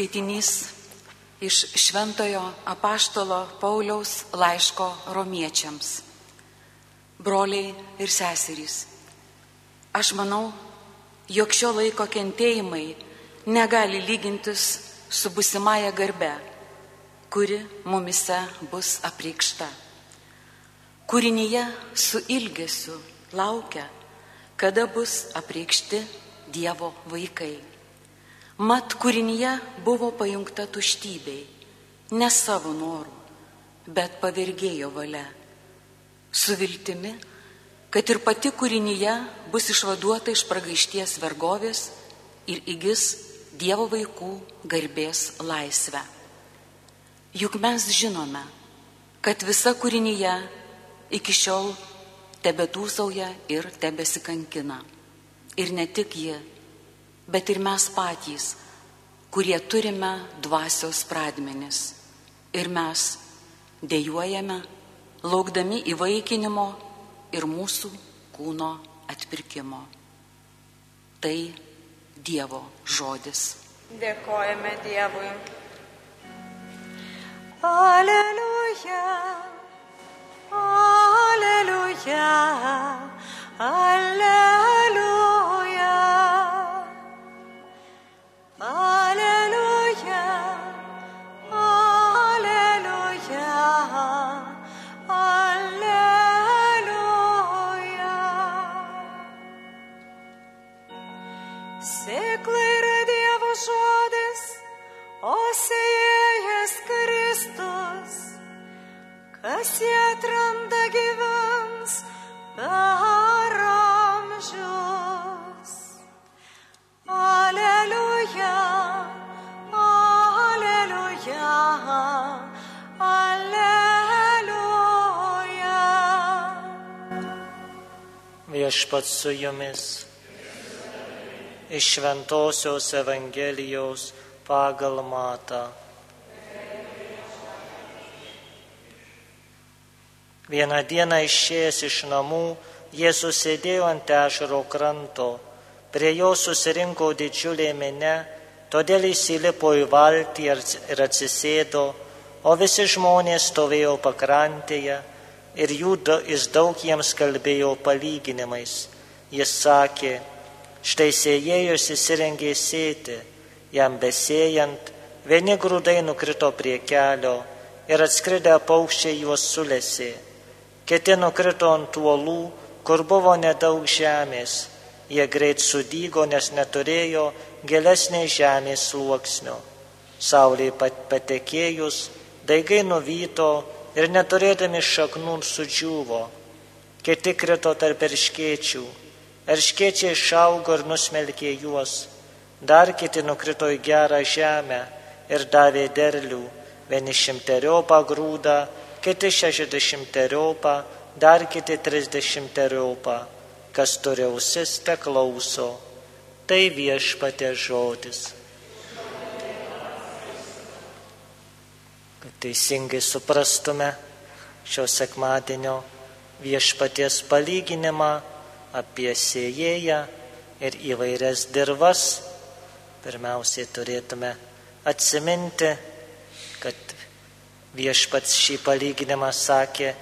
Skaitinys iš Šventojo apaštalo Pauliaus laiško romiečiams. Broliai ir seserys, aš manau, jog šio laiko kentėjimai negali lygintis su busimąją garbe, kuri mumise bus apreikšta. Kūrinyje su ilgesiu laukia, kada bus apreikšti Dievo vaikai. Mat kūrinyje buvo pajungta tuštybei, ne savo norų, bet pavergėjo valia. Su viltimi, kad ir pati kūrinyje bus išvaduota iš pragaišties vergovės ir įgis Dievo vaikų garbės laisvę. Juk mes žinome, kad visa kūrinyje iki šiol tebetūsauja ir tebesikankina. Ir ne tik ji, bet ir mes patys, kurie turime dvasios pradmenis. Ir mes dėjojame, laukdami įvaikinimo ir mūsų kūno atpirkimo. Tai Dievo žodis. Dėkojame Dievui. Alleluja, alleluja, alleluja. Kas jį atranda gyvens per amžius. Alleluja, alleluja, alleluja. Viešpats su jumis. Iš Šventojios Evangelijos pagal matą. Vieną dieną išėjęs iš namų, Jėzus sėdėjo ant ežero kranto. Prie jo susirinko didžiulė minė, todėl įsilipo į valtį ir atsisėdo, o visi žmonės stovėjo pakrantėje ir jų, jis daug jiems kalbėjo palyginimais. Jis sakė, štai sėjėjus įsirengė sėti, jam besėjant, vieni grūdai nukrito prie kelio ir atskridę paukščiai juos sulėsi, kiti nukrito ant uolų, kur buvo nedaug žemės, jie greit sudygo, nes neturėjo gilesnės žemės sluoksnio. Saulė patekėjus, daigai nuvyto ir neturėdami šaknų sudžiūvo. Kiti krito tarp erškėčių, erškėčiai išaugo ir nusmelkė juos. Dar kiti nukrito į gerą žemę ir davė derlių, vieni šimteriopą grūdą, kiti šešiasdešimteriopą, dar kiti trisdešimteriopą. Kas turi ausis, te klauso. Tai viešpatė žodis. Kad teisingai suprastume šio sekmadienio viešpaties palyginimą apie sėjėją ir įvairias dirvas, pirmiausiai turėtume atsiminti, kad viešpats šį palyginimą sakė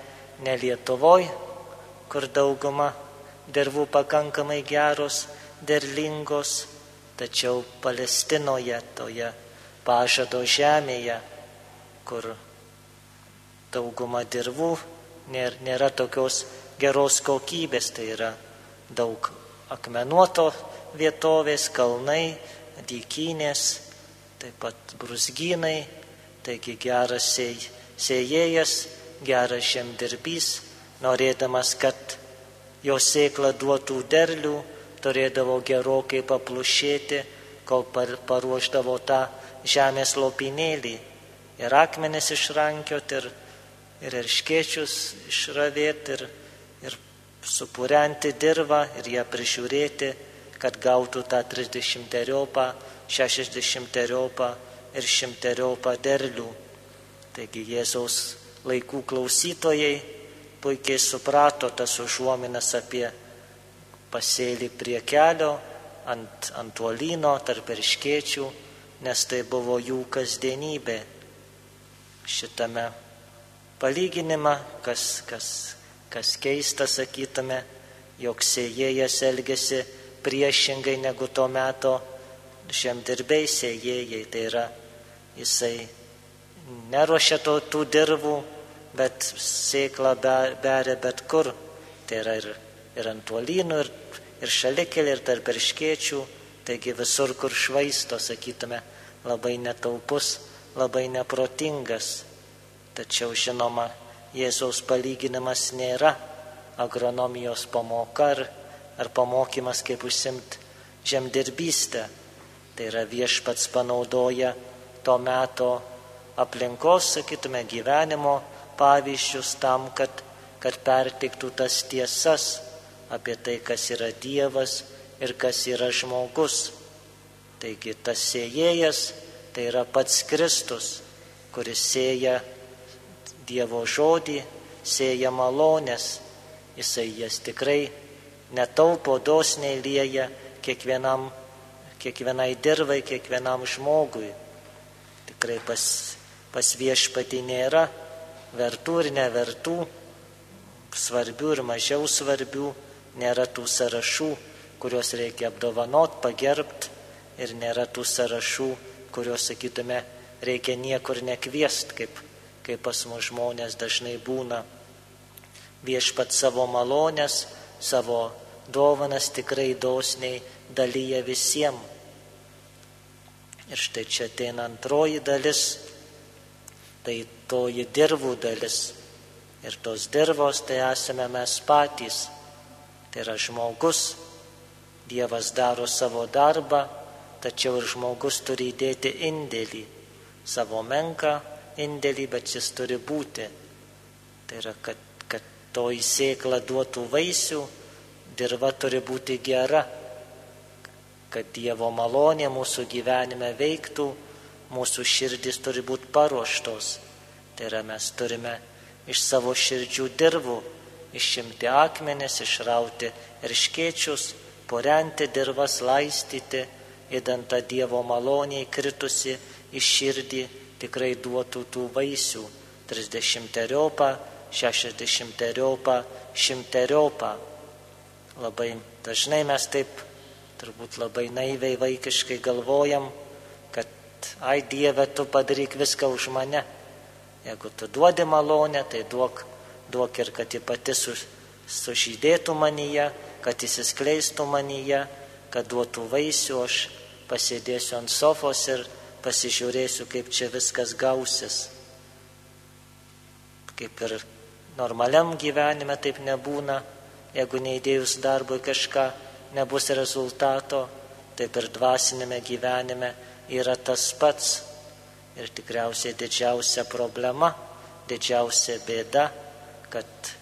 ne Lietuvoje, kur dauguma dirvų pakankamai geros, derlingos, tačiau Palestinoje, toje pažado žemėje, kur dauguma dirvų nėra, nėra tokios geros kokybės, tai yra daug akmenuoto vietovės, kalnai, dykynės, taip pat brusgynai, taigi geras sėjėjas, geras žemdirbys, norėdamas, kad jo sėkla duotų derlių, turėdavo gerokai paplušėti, kol paruoždavo tą žemės lopinėlį ir akmenis išrankioti ir, ir erškėčius išravėti ir, ir supurenti dirvą ir ją prižiūrėti, kad gautų tą 30 teriopą, 60 teriopą ir 100 teriopą derlių. Taigi Jėzaus laikų klausytojai puikiai suprato tas užuominas apie pasėlį prie kelio, ant, ant uolino, tarp erškėčių, nes tai buvo jų kasdienybė. Šitame palyginimą, kas, kas, kas keista sakytume, jog sėjėjas elgesi priešingai negu tuo metu žemdirbiai sėjėjai. Tai yra, jisai neruošia to, tų dirvų, bet sėklą beria bet kur. Tai yra ir, ir ant uolynų, ir, ir šalikėlį, ir tarp erškiečių. Taigi visur, kur švaisto, sakytume, labai netaupus, labai neprotingas. Tačiau žinoma, Jėzaus palyginimas nėra agronomijos pamoka ar, ar pamokymas, kaip užsimti žemdirbystę. Tai yra viešpats panaudoja to meto aplinkos, sakytume, gyvenimo pavyzdžius tam, kad, kad perteiktų tas tiesas apie tai, kas yra Dievas ir kas yra žmogus. Taigi tas sėjėjas tai yra pats Kristus, kuris sėja Dievo žodį, sėja malonės, jisai jas tikrai netaupo, dosniai lieja kiekvienam, kiekvienai dirvai, kiekvienam žmogui. Tikrai pas, pas viešpatį nėra vertų ir nevertų, svarbių ir mažiau svarbių, nėra tų sąrašų, kuriuos reikia apdovanot, pagerbt ir nėra tų sąrašų, kuriuos, sakytume, reikia niekur nekviest, kaip, kaip pas mus žmonės dažnai būna viešpat savo malonės, savo dovanas tikrai dosniai dalyja visiems. Ir štai čia ateina antroji dalis, tai toji dirvų dalis. Ir tos dirvos tai esame mes patys. Tai yra žmogus. Dievas daro savo darbą, tačiau ir žmogus turi įdėti indėlį. Savo menką indėlį, bet jis turi būti. Tai yra, kad toji sėkla duotų vaisių, dirba turi būti gera, kad Dievo malonė mūsų gyvenime veiktų, mūsų širdis turi būti paruoštos. Tai yra mes turime iš savo širdžių dirvų išimti akmenis, išrauti irškiečius, porenti dirvas, laistyti, įdant tą Dievo malonę įkritusi į širdį tikrai duotų tų vaisių, trisdešimteriopą, šešiasdešimteriopą, šimteriopą. Labai dažnai mes taip turbūt labai naiviai vaikiškai galvojam, kad ai Dieve, tu padaryk viską už mane. Jeigu tu duodi malonę, tai duok, duok ir kad ji pati su, sužydėtų manyje, kad įsiskleistų manyje, kad duotų vaisių, aš pasėdėsiu ant sofos ir pasižiūrėsiu, kaip čia viskas gausis. Kaip ir Normaliam gyvenime taip nebūna, jeigu neįdėjus darbui kažką nebus rezultato, taip ir dvasinėme gyvenime yra tas pats. Ir tikriausiai didžiausia problema, didžiausia bėda, kad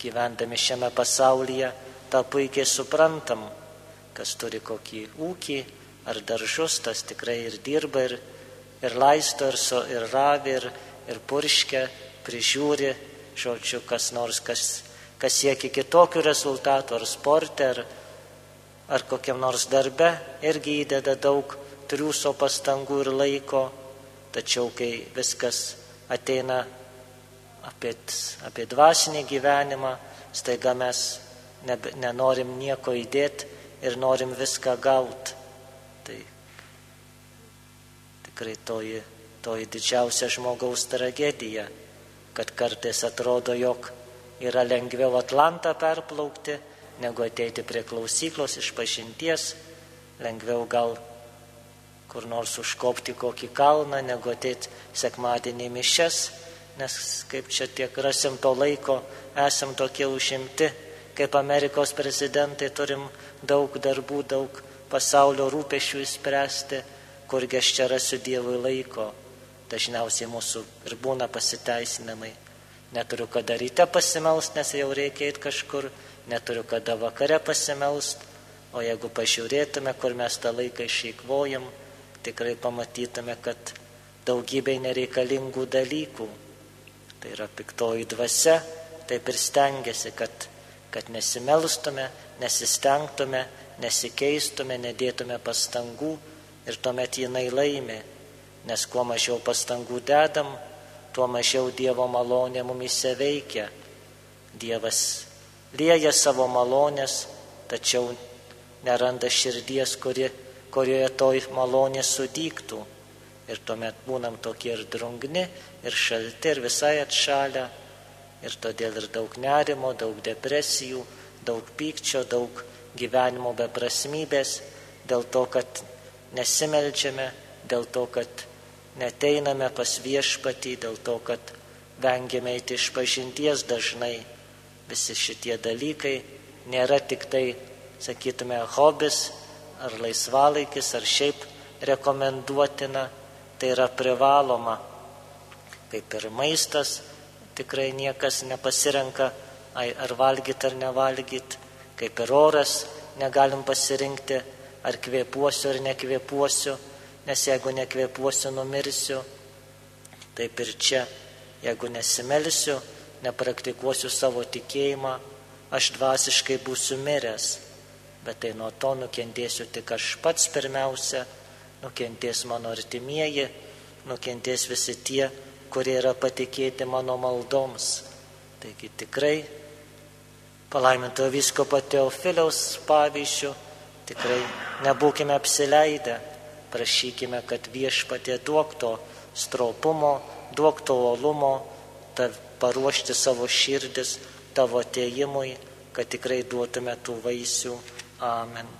gyvendami šiame pasaulyje tą puikiai suprantam, kas turi kokį ūkį ar daržus, tas tikrai ir dirba, ir, ir laisto, ir, so, ir ravi, ir, ir purškia, prižiūri, žodžiu, kas nors, kas, kas siekia kitokių rezultatų, ar sporte, ar, ar kokiam nors darbe, irgi įdeda daug triūso pastangų ir laiko, tačiau kai viskas ateina apie, apie dvasinį gyvenimą, staiga mes ne, nenorim nieko įdėti ir norim viską gauti. Tai tikrai toji, toji didžiausia žmogaus tragedija kad kartais atrodo, jog yra lengviau Atlantą perplaukti, negu ateiti prie klausyklos iš pažinties, lengviau gal kur nors užkopti kokį kalną, negu ateiti sekmadienį mišes, nes kaip čia tiek rasim to laiko, esam tokie užimti, kaip Amerikos prezidentai turim daug darbų, daug pasaulio rūpešių įspręsti, kurgi aš čia rasiu Dievui laiko dažniausiai mūsų ir būna pasiteisinamai. Neturiu kada ryte pasimelst, nes jau reikia eiti kažkur, neturiu kada vakare pasimelst, o jeigu pažiūrėtume, kur mes tą laiką išeikvojam, tikrai pamatytume, kad daugybei nereikalingų dalykų. Tai yra piktoji dvasia, taip ir stengiasi, kad, kad nesimelstume, nesistengtume, nesikeistume, nedėtume pastangų, ir tuomet jinai laimi, nes kuo mažiau pastangų dedam, tuo mažiau Dievo malonė mumise veikia. Dievas lieja savo malonės, tačiau neranda širdies, kuri, kurioje toj malonė sudygtų. Ir tuomet būnam tokie ir drungni, ir šalti, ir visai atšalę. Ir todėl ir daug nerimo, daug depresijų, daug pykčio, daug gyvenimo beprasmybės, dėl to, kad nesimeldžiame, dėl to, kad neteiname pas viešpatį, dėl to, kad vengiame eiti iš pažinties dažnai. Visi šitie dalykai nėra tik tai, sakytume, hobis ar laisvalaikis ar šiaip rekomenduotina, tai yra privaloma. Kaip ir maistas, tikrai niekas nepasirenka ar valgyti ar nevalgyti, kaip ir oras negalim pasirinkti, ar kvėpuosiu ar nekvėpuosiu, nes jeigu nekvėpuosiu, numirsiu. Taip ir čia, jeigu nesimelsiu, nepraktikuosiu savo tikėjimą, aš dvasiškai būsiu miręs, bet tai nuo to nukentėsiu tik aš pats pirmiausia, nukentės mano artimieji, nukentės visi tie, kurie yra patikėti mano maldoms. Taigi tikrai palaiminto viskopo Teofiliaus pavyzdžių tikrai nebūkime apsileidę, prašykime, kad viešpatė duok to stropumo, duok to olumo, paruošti savo širdis tavo atėjimui, kad tikrai duotume tų vaisių. Amen.